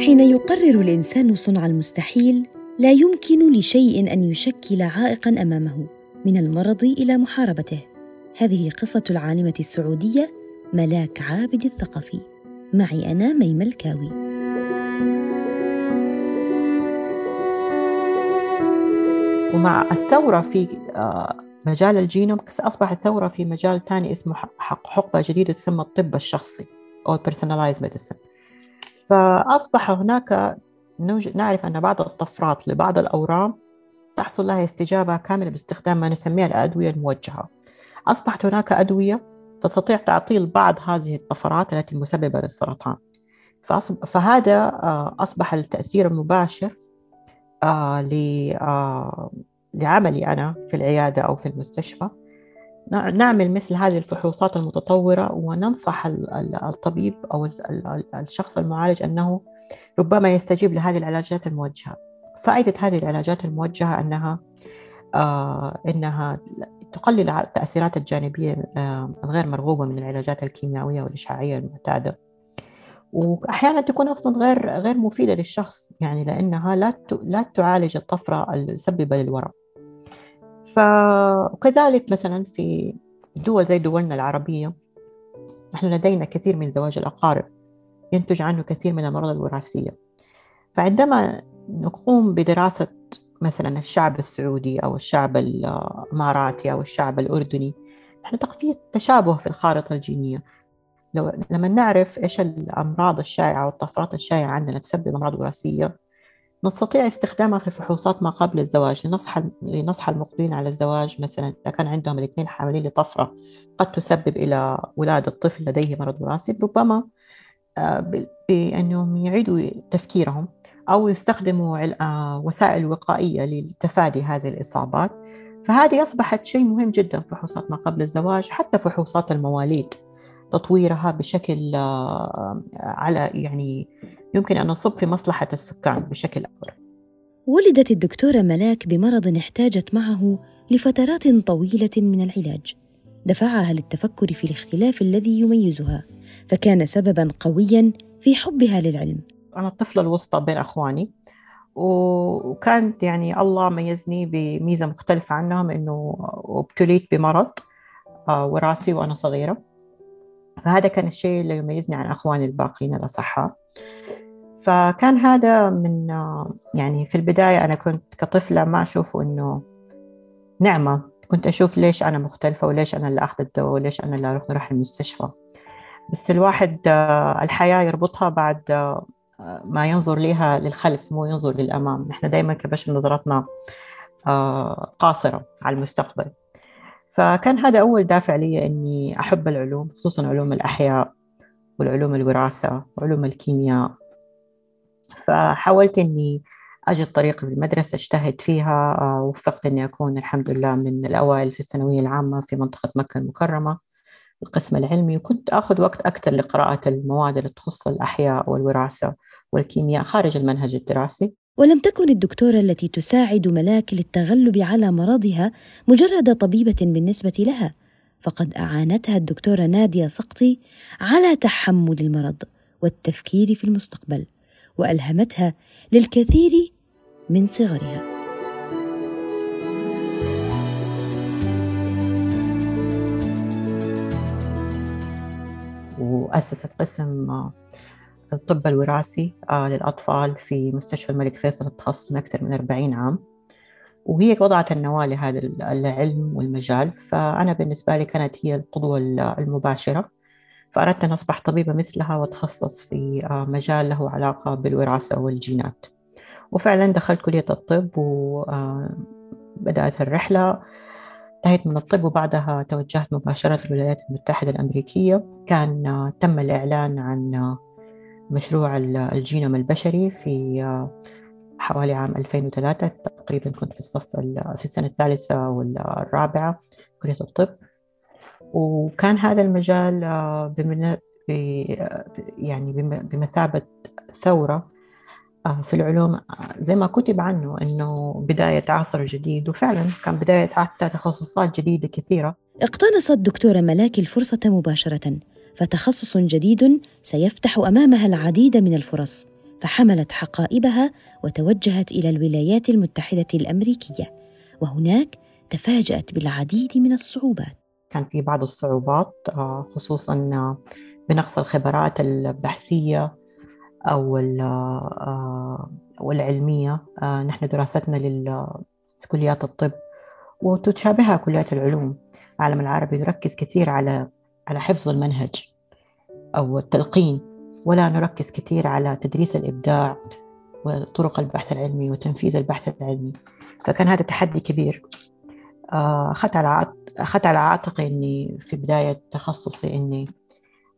حين يقرر الإنسان صنع المستحيل لا يمكن لشيء أن يشكل عائقا أمامه من المرض إلى محاربته. هذه قصة العالمة السعودية ملاك عابد الثقفي. معي أنا ميمه الكاوي ومع الثورة في آه، مجال الجينوم أصبحت ثورة في مجال ثاني اسمه حقبة جديدة تسمى الطب الشخصي أو personalized medicine. فأصبح هناك نعرف أن بعض الطفرات لبعض الأورام تحصل لها استجابة كاملة باستخدام ما نسميها الأدوية الموجهة. أصبحت هناك أدوية تستطيع تعطيل بعض هذه الطفرات التي مسببة للسرطان. فهذا آه، أصبح التأثير المباشر آه، آه، لعملي أنا في العيادة أو في المستشفى. نعمل مثل هذه الفحوصات المتطورة وننصح الطبيب أو الشخص المعالج أنه ربما يستجيب لهذه العلاجات الموجهة. فائدة هذه العلاجات الموجهة أنها آه أنها تقلل التأثيرات الجانبية آه الغير مرغوبة من العلاجات الكيميائية والإشعاعية المعتادة. وأحيانا تكون أصلا غير غير مفيدة للشخص يعني لأنها لا لا تعالج الطفرة المسببة للورم. فكذلك مثلا في دول زي دولنا العربية نحن لدينا كثير من زواج الأقارب ينتج عنه كثير من الأمراض الوراثية. فعندما نقوم بدراسة مثلا الشعب السعودي أو الشعب الإماراتي أو الشعب الأردني نحن في تشابه في الخارطة الجينية. لو لما نعرف إيش الأمراض الشائعة والطفرات الشائعة عندنا تسبب أمراض وراثية نستطيع استخدامها في فحوصات ما قبل الزواج لنصح لنصح المقبلين على الزواج. مثلا إذا كان عندهم الاثنين حاملين لطفرة قد تسبب إلى ولادة طفل لديه مرض وراثي ربما آه، بأنهم يعيدوا تفكيرهم أو يستخدموا وسائل وقائية لتفادي هذه الإصابات. فهذه أصبحت شيء مهم جدا فحوصات ما قبل الزواج حتى فحوصات المواليد. تطويرها بشكل آه، على يعني يمكن أن نصب في مصلحة السكان بشكل أكبر. ولدت الدكتورة ملاك بمرض احتاجت معه لفترات طويلة من العلاج. دفعها للتفكر في الاختلاف الذي يميزها فكان سببا قويا في حبها للعلم. أنا الطفلة الوسطى بين أخواني وكانت يعني الله ميزني بميزة مختلفة عنهم إنه ابتليت بمرض آه، وراثي وأنا صغيرة. فهذا كان الشيء اللي يميزني عن أخواني الباقيين الأصحاء فكان هذا من يعني في البداية أنا كنت كطفلة ما أشوفه إنه نعمة. كنت أشوف ليش أنا مختلفة وليش أنا اللي أخذ الدواء وليش أنا اللي أروح نروح المستشفى. بس الواحد الحياة يربطها بعد ما ينظر لها للخلف مو ينظر للأمام. نحن دائما كبشر نظرتنا قاصرة على المستقبل. فكان هذا أول دافع لي إني أحب العلوم خصوصا علوم الأحياء والعلوم الوراثة وعلوم الكيمياء. فحاولت إني أجد طريقي في المدرسة أجتهد فيها آه، وفقت إني أكون الحمد لله من الأوائل في الثانوية العامة في منطقة مكة المكرمة القسم العلمي. وكنت أخذ وقت أكثر لقراءة المواد اللي تخص الأحياء والوراثة والكيمياء خارج المنهج الدراسي. ولم تكن الدكتورة التي تساعد ملاك للتغلب على مرضها مجرد طبيبة بالنسبة لها فقد أعانتها الدكتورة نادية سقطي على تحمل المرض والتفكير في المستقبل وألهمتها للكثير من صغرها. وأسست قسم الطب الوراثي آه، للأطفال في مستشفى الملك فيصل التخصص من أكثر من 40 عام. وهي وضعت النواة لهذا العلم والمجال. فأنا بالنسبة لي كانت هي القدوة المباشرة. فأردت أن أصبح طبيبة مثلها وأتخصص في آه، مجال له علاقة بالوراثة والجينات. وفعلا دخلت كلية الطب وبدأت آه، الرحلة. انتهيت من الطب وبعدها توجهت مباشرة للولايات المتحدة الأمريكية. كان تم الإعلان عن مشروع الجينوم البشري في آه، حوالي عام 2003 تقريبا كنت في الصف في السنة الثالثة والرابعة كلية الطب. وكان هذا المجال آه، يعني بمثابة ثورة آه، في العلوم زي ما كتب عنه إنه بداية عصر جديد. وفعلا كان بداية حتى تخصصات جديدة كثيرة. اقتنصت دكتورة ملاك الفرصة مباشرة. فتخصص جديد سيفتح أمامها العديد من الفرص فحملت حقائبها وتوجهت إلى الولايات المتحدة الأمريكية وهناك تفاجأت بالعديد من الصعوبات. كان في بعض الصعوبات آه، خصوصا بنقص الخبرات البحثية أو آه، والعلمية. آه، نحن دراستنا في كليات الطب وتشابهها كليات العلوم. العالم العربي يركز كثير على على حفظ المنهج. أو التلقين. ولا نركز كثير على تدريس الإبداع وطرق البحث العلمي وتنفيذ البحث العلمي. فكان هذا تحدي كبير. آه، أخذت على أخذت على عاتقي إني في بداية تخصصي إني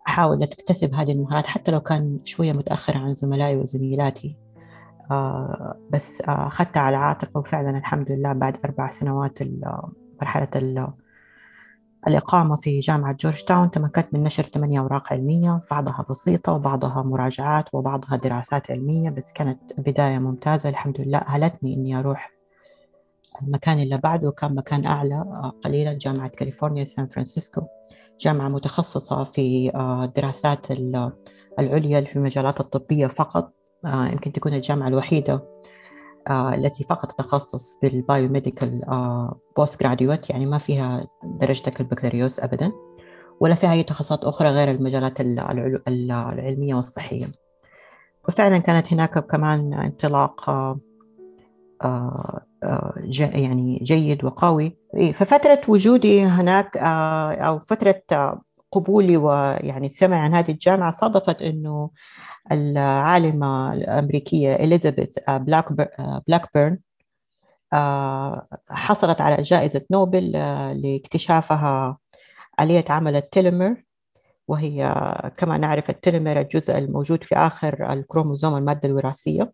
أحاول أكتسب هذه المهارات حتى لو كان شوية متأخرة عن زملائي وزميلاتي. آه، بس أخذتها على عاتقي وفعلا الحمد لله بعد أربع سنوات مرحلة الإقامة في جامعة جورج تاون تمكنت من نشر ثمانية أوراق علمية بعضها بسيطة وبعضها مراجعات وبعضها دراسات علمية بس كانت بداية ممتازة. الحمد لله أهلتني إني أروح المكان اللي بعده كان مكان أعلى آه، قليلا جامعة كاليفورنيا سان فرانسيسكو. جامعة متخصصة في الدراسات آه، العليا في المجالات الطبية فقط آه، يمكن تكون الجامعة الوحيدة التي فقط تخصص بال biomedical postgraduate يعني ما فيها درجة البكالوريوس أبدا ولا فيها أي تخصصات أخرى غير المجالات العلمية والصحية. وفعلا كانت هناك كمان انطلاق يعني جيد وقوي. إيه، ففترة وجودي هناك آه، أو فترة قبولي ويعني السمع عن هذه الجامعة صادفت أنه العالمة الأمريكية إليزابيث بلاكبيرن حصلت على جائزة نوبل آه، لاكتشافها آلية عمل ال telomere وهي كما نعرف ال telomere الجزء الموجود في آخر الكروموزوم المادة الوراثية.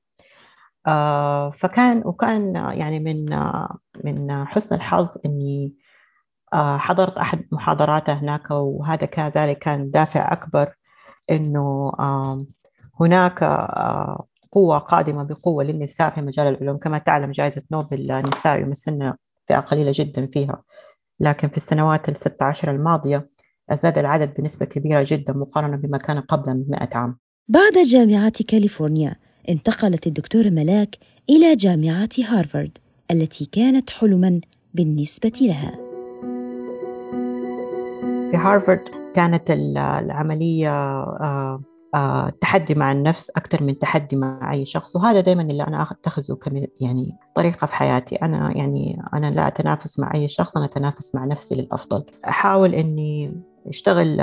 آه، فكان وكان يعني من من حسن الحظ إني آه، حضرت أحد محاضراته هناك وهذا كان ذلك كان دافع أكبر إنه هناك آه، قوة قادمة بقوة للنساء في مجال العلوم. كما تعلم جائزة نوبل النساء يمثلن فئة قليلة جدا فيها. لكن في السنوات الست عشر الماضية ازداد العدد بنسبة كبيرة جدا مقارنة بما كان قبل من 100 عام. بعد جامعة كاليفورنيا انتقلت الدكتورة ملاك إلى جامعة هارفارد التي كانت حلما بالنسبة لها. في هارفارد كانت العملية آه، آه، تحدي مع النفس أكثر من تحدي مع أي شخص وهذا دائما اللي أنا أتخذه كم يعني طريقة في حياتي. أنا يعني أنا لا أتنافس مع أي شخص أنا أتنافس مع نفسي للأفضل. أحاول إني أشتغل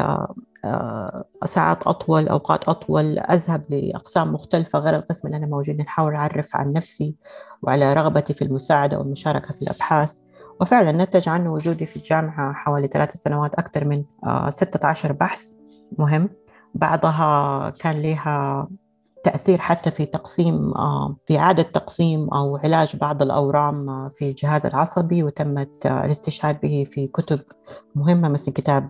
آه، ساعات أطول أوقات أطول أذهب لأقسام مختلفة غير القسم اللي أنا موجود نحاول أعرف عن نفسي وعلى رغبتي في المساعدة والمشاركة في الأبحاث. وفعلا نتج عنه وجودي في الجامعة حوالي ثلاث سنوات أكثر من 16 آه، بحث مهم. بعضها كان لها تأثير حتى في تقسيم آه، في إعادة تقسيم أو علاج بعض الأورام في الجهاز العصبي وتمت الاستشهاد به في كتب مهمة مثل كتاب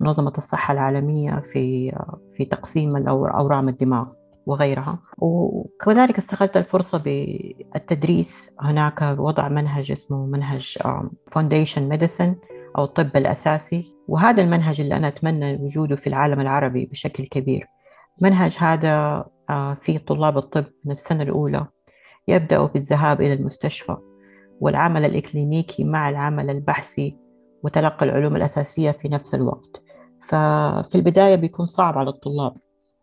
منظمة الصحة العالمية في في تقسيم أورام الدماغ. وغيرها. وكذلك استغلت الفرصة بالتدريس. هناك وضع منهج اسمه منهج foundation medicine أو الطب الأساسي. وهذا المنهج اللي أنا أتمنى وجوده في العالم العربي بشكل كبير. منهج هذا في طلاب الطب من السنة الأولى يبدأوا بالذهاب إلى المستشفى. والعمل الإكلينيكي مع العمل البحثي وتلقي العلوم الأساسية في نفس الوقت. ففي البداية بيكون صعب على الطلاب.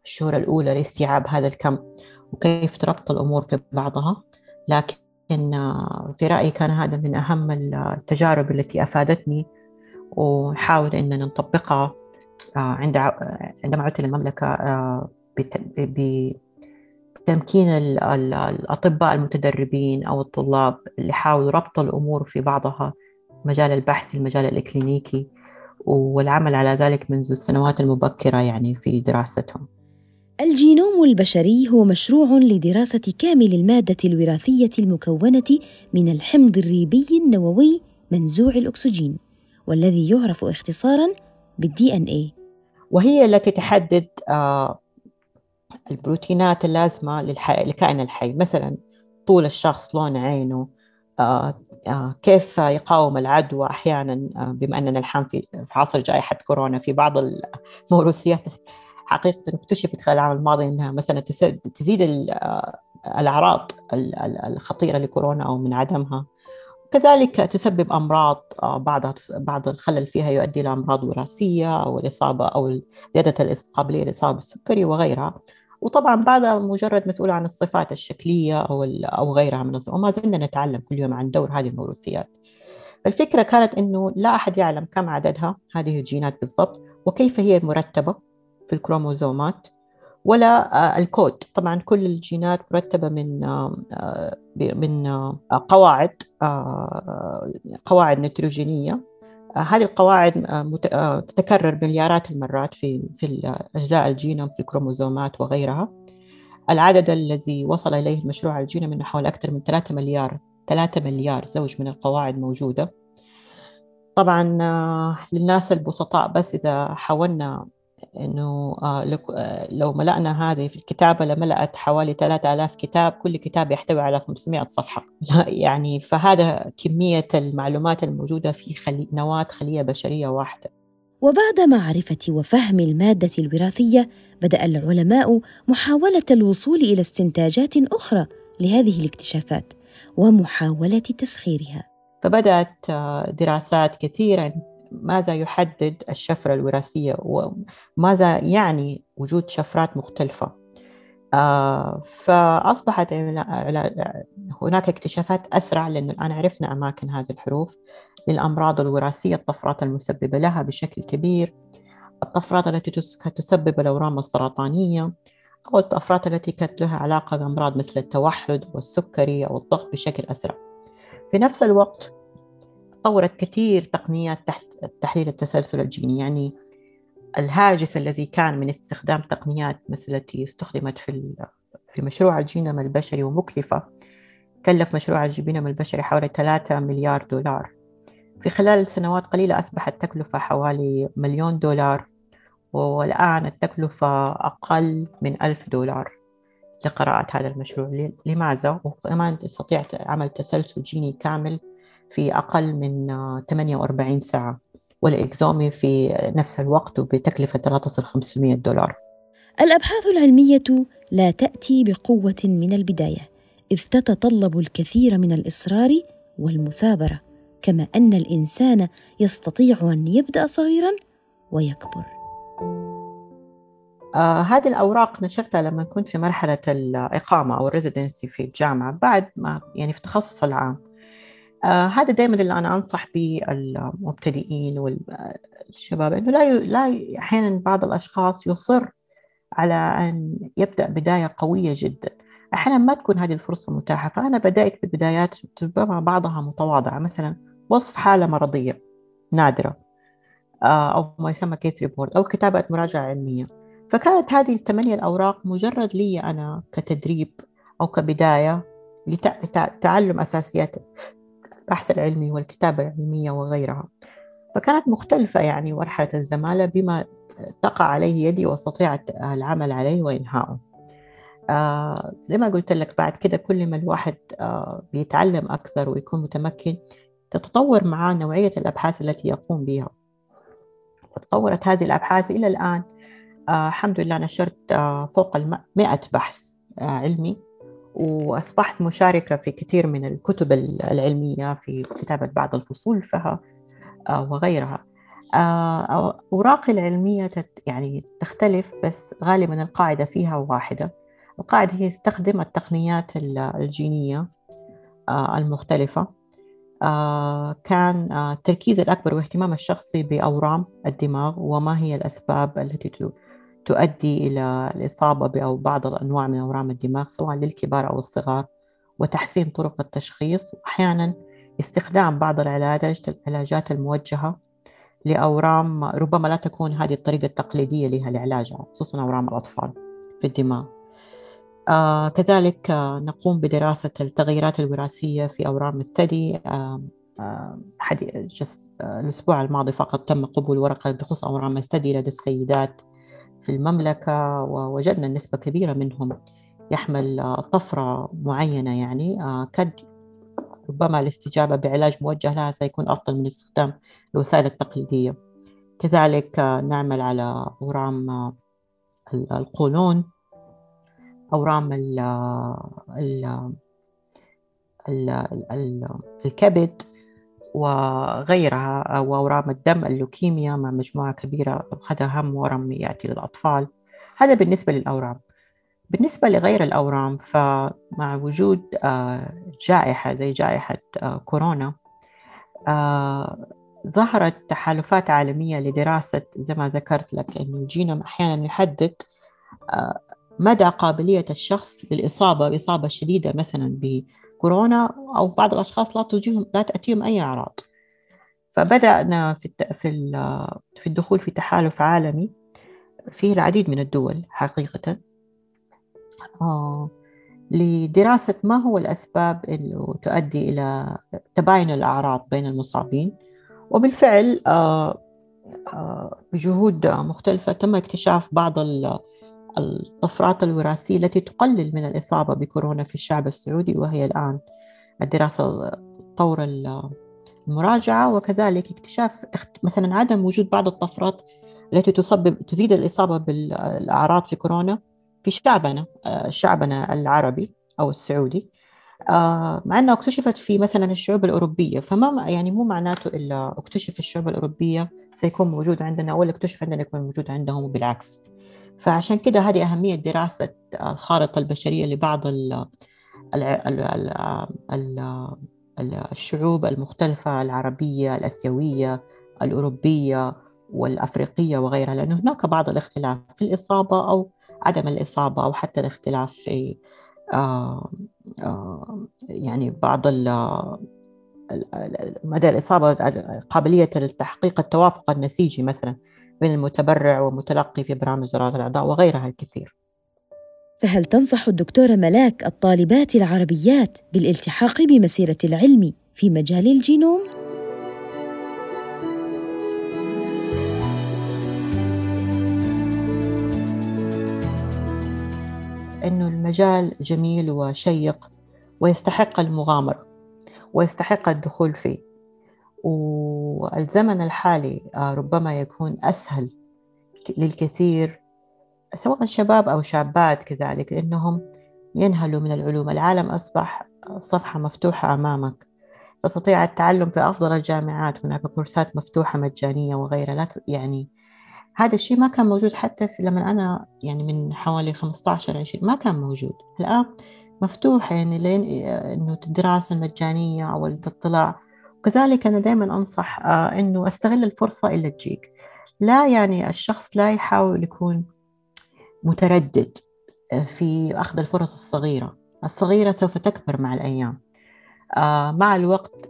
الشهور الأولى لاستيعاب هذا الكم وكيف تربط الأمور في بعضها. لكن في رأيي كان هذا من أهم التجارب التي أفادتني ونحاول أن نطبقها آه، عند عندما عدت للمملكة آه، بتمكين الأطباء المتدربين أو الطلاب اللي حاولوا ربط الأمور في بعضها مجال البحث المجال الإكلينيكي والعمل على ذلك منذ السنوات المبكرة يعني في دراستهم. الجينوم البشري هو مشروع لدراسة كامل المادة الوراثية المكونة من الحمض الريبي النووي منزوع الأكسجين والذي يعرف اختصارا بالدي ان اي وهي التي تحدد آه، البروتينات اللازمة للكائن الحي. مثلا طول الشخص لون عينه آه، آه، كيف يقاوم العدوى أحيانا بما أننا الحين في عصر جائحة كورونا في بعض الموروثيات حقيقة اكتشفت خلال العام الماضي أنها مثلا تزيد الأعراض الخطيرة لكورونا أو من عدمها. كذلك تسبب أمراض بعضها بعض الخلل فيها يؤدي إلى أمراض وراثية أو الإصابة أو زيادة القابلية للإصابة بالسكري وغيرها. وطبعا بعضها مجرد مسؤولة عن الصفات الشكلية أو أو غيرها من وما زلنا نتعلم كل يوم عن دور هذه الموروثيات. الفكرة كانت أنه لا أحد يعلم كم عددها هذه الجينات بالضبط وكيف هي مرتبة. الكروموزومات ولا آه، الكود. طبعا كل الجينات مرتبة من آه، من آه، قواعد قواعد نيتروجينية. هذه القواعد تتكرر مليارات المرات في في أجزاء الجينوم في الكروموزومات وغيرها. العدد الذي وصل إليه المشروع الجينوم من حوالي أكثر من 3 مليار 3 مليار زوج من القواعد موجودة. طبعا للناس البسطاء بس إذا حاولنا إنه آه، آه، لو ملأنا هذه في الكتابة لملأت حوالي 3000 كتاب كل كتاب يحتوي على 500 صفحة. يعني فهذا كمية المعلومات الموجودة في خلي... نواة خلية بشرية واحدة. وبعد معرفة وفهم المادة الوراثية بدأ العلماء محاولة الوصول إلى استنتاجات أخرى لهذه الاكتشافات ومحاولة تسخيرها. فبدأت آه، دراسات كثيرة ماذا يحدد الشفرة الوراثية وماذا يعني وجود شفرات مختلفة؟ آه فأصبحت هناك اكتشافات أسرع لأنه الآن عرفنا أماكن هذه الحروف للأمراض الوراثية الطفرات المسببة لها بشكل كبير الطفرات التي تسبب الأورام السرطانية أو الطفرات التي كانت لها علاقة بأمراض مثل التوحد والسكري أو الضغط بشكل أسرع. في نفس الوقت تطورت كثير تقنيات تحليل التسلسل الجيني. يعني الهاجس الذي كان من استخدام تقنيات مثل التي استخدمت في في مشروع الجينوم البشري ومكلفة كلف مشروع الجينوم البشري حوالي 3 مليار دولار. في خلال سنوات قليلة أصبحت التكلفة حوالي مليون دولار والآن التكلفة أقل من ألف دولار لقراءة هذا المشروع. لماذا؟ وكمان تستطيع عمل تسلسل جيني كامل في أقل من 48 ساعة والإكزومي في نفس الوقت وبتكلفة لا تصل 500 دولار. الأبحاث العلمية لا تأتي بقوة من البداية إذ تتطلب الكثير من الإصرار والمثابرة كما أن الإنسان يستطيع أن يبدأ صغيرا ويكبر. آه هذه الأوراق نشرتها لما كنت في مرحلة الإقامة أو الريزيدنسي في الجامعة بعد ما يعني في التخصص العام. آه هذا دائما اللي أنا أنصح به المبتدئين والشباب إنه لا لا أحيانا بعض الأشخاص يصر على أن يبدأ بداية قوية جدا. أحيانا ما تكون هذه الفرصة متاحة فأنا بدأت ببدايات ربما بعضها متواضعة مثلا وصف حالة مرضية نادرة آه أو ما يسمى case report أو كتابة مراجعة علمية. فكانت هذه الثمانيه الأوراق مجرد لي أنا كتدريب أو كبداية لتعلم أساسيات البحث العلمي والكتابة العلمية وغيرها. فكانت مختلفة يعني مرحلة الزمالة بما تقع عليه يدي واستطيع العمل عليه وإنهائه آه زي ما قلت لك بعد كده كل ما الواحد آه بيتعلم أكثر ويكون متمكن تتطور معاه نوعية الأبحاث التي يقوم بها. وتطورت هذه الأبحاث إلى الآن آه الحمد لله نشرت آه فوق المئة بحث آه علمي. وأصبحت مشاركة في كثير من الكتب العلمية في كتابة بعض الفصول فيها آه، وغيرها. آه، أوراقي العلمية يعني تختلف بس غالبا القاعدة فيها واحدة. القاعدة هي استخدم التقنيات الجينية آه، المختلفة. كان التركيز الأكبر واهتمام الشخصي بأورام الدماغ وما هي الأسباب التي تؤدي إلى الإصابة أو بعض الأنواع من أورام الدماغ سواء للكبار أو الصغار وتحسين طرق التشخيص وأحيانا استخدام بعض العلاجات الموجهة لأورام ربما لا تكون هذه الطريقة التقليدية لها لعلاجها خصوصا أورام الأطفال في الدماغ. آه كذلك آه نقوم بدراسة التغيرات الوراثية في أورام الثدي. آه آه الأسبوع الماضي فقط تم قبول ورقة بخصوص أورام الثدي لدى السيدات في المملكة ووجدنا نسبة كبيرة منهم يحمل طفرة معينة يعني قد آه، ربما الاستجابة بعلاج موجه لها سيكون أفضل من استخدام الوسائل التقليدية. كذلك آه، نعمل على أورام القولون أورام ال ال الكبد وغيرها وأورام الدم اللوكيميا مع مجموعة كبيرة أخذها هم ورم يأتي للأطفال. هذا بالنسبة للأورام. بالنسبة لغير الأورام فمع وجود آه، جائحة زي جائحة آه، كورونا آه، ظهرت تحالفات عالمية لدراسة زي ما ذكرت لك أن الجينوم أحيانا يحدد مدى قابلية الشخص للإصابة بإصابة شديدة مثلا بكورونا أو بعض الأشخاص لا تجيهم لا تأتيهم أي أعراض. فبدأنا في في الدخول في تحالف عالمي فيه العديد من الدول حقيقة. آه لدراسة ما هو الأسباب اللي تؤدي إلى تباين الأعراض بين المصابين؟ وبالفعل آه آه بجهود مختلفة تم اكتشاف بعض الطفرات الوراثية التي تقلل من الإصابة بكورونا في الشعب السعودي وهي الآن الدراسة طور المراجعة وكذلك اكتشاف مثلا عدم وجود بعض الطفرات التي تسبب تزيد الإصابة بالأعراض في كورونا في شعبنا آه، شعبنا العربي أو السعودي. آه، مع أنها اكتشفت في مثلا الشعوب الأوروبية فما يعني مو معناته إلا اكتشف الشعوب الأوروبية سيكون موجود عندنا ولا اكتشف عندنا يكون موجود عندهم وبالعكس فعشان كده هذه أهمية دراسة الخارطة البشرية لبعض ال ال ال ال الشعوب المختلفة العربية الأسيوية الأوروبية والأفريقية وغيرها لأنه هناك بعض الاختلاف في الإصابة أو عدم الإصابة أو حتى الاختلاف في آه آه يعني بعض مدى الإصابة قابلية التحقيق التوافق النسيجي مثلا. بين المتبرع ومتلقي في برامج زراعة الأعضاء وغيرها الكثير فهل تنصح الدكتورة ملاك الطالبات العربيات بالالتحاق بمسيرة العلم في مجال الجينوم؟ انه المجال جميل وشيق ويستحق المغامرة ويستحق الدخول فيه والزمن الحالي آه، ربما يكون أسهل للكثير سواء شباب أو شابات كذلك إنهم ينهلوا من العلوم. العالم أصبح صفحة مفتوحة أمامك. تستطيع التعلم في أفضل الجامعات. هناك كورسات مفتوحة مجانية وغيرها. لا يعني هذا الشيء ما كان موجود حتى في لما أنا يعني من حوالي 15 20 ما كان موجود. الآن مفتوح يعني لين إنه الدراسة المجانية أو الاطلاع وكذلك أنا دائما أنصح آه، أنه أستغل الفرصة اللي تجيك. لا يعني الشخص لا يحاول يكون متردد آه، في أخذ الفرص الصغيرة. الصغيرة سوف تكبر مع الأيام. آه، مع الوقت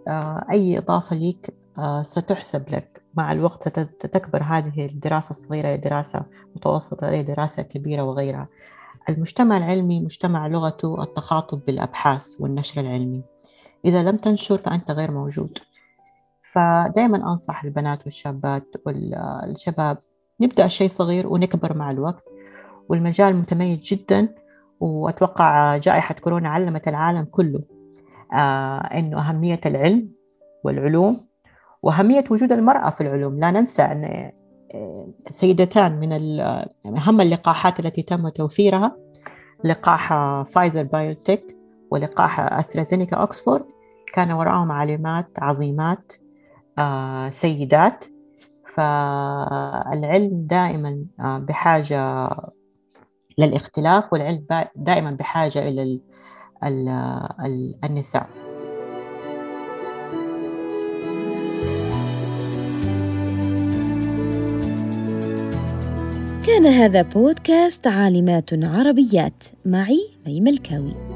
أي إضافة لك ستحسب لك. مع الوقت ستكبر هذه الدراسة الصغيرة إلى دراسة متوسطة إلى دراسة كبيرة وغيرها. المجتمع العلمي مجتمع لغته التخاطب بالأبحاث والنشر العلمي. إذا لم تنشر فأنت غير موجود. فدائما أنصح البنات والشابات والشباب نبدأ شيء صغير ونكبر مع الوقت. والمجال متميز جدا وأتوقع جائحة كورونا علمت العالم كله آه أنه أهمية العلم والعلوم وأهمية وجود المرأة في العلوم. لا ننسى أن آه، سيدتان من أهم اللقاحات التي تم توفيرها لقاح فايزر بايونتيك. ولقاح أسترازينيكا أوكسفورد كان وراءهم عالمات عظيمات آه، سيدات. فالعلم دائما آه، بحاجة للإختلاف والعلم دائما بحاجة إلى النساء. كان هذا بودكاست عالمات عربيات. معي مي ملكاوي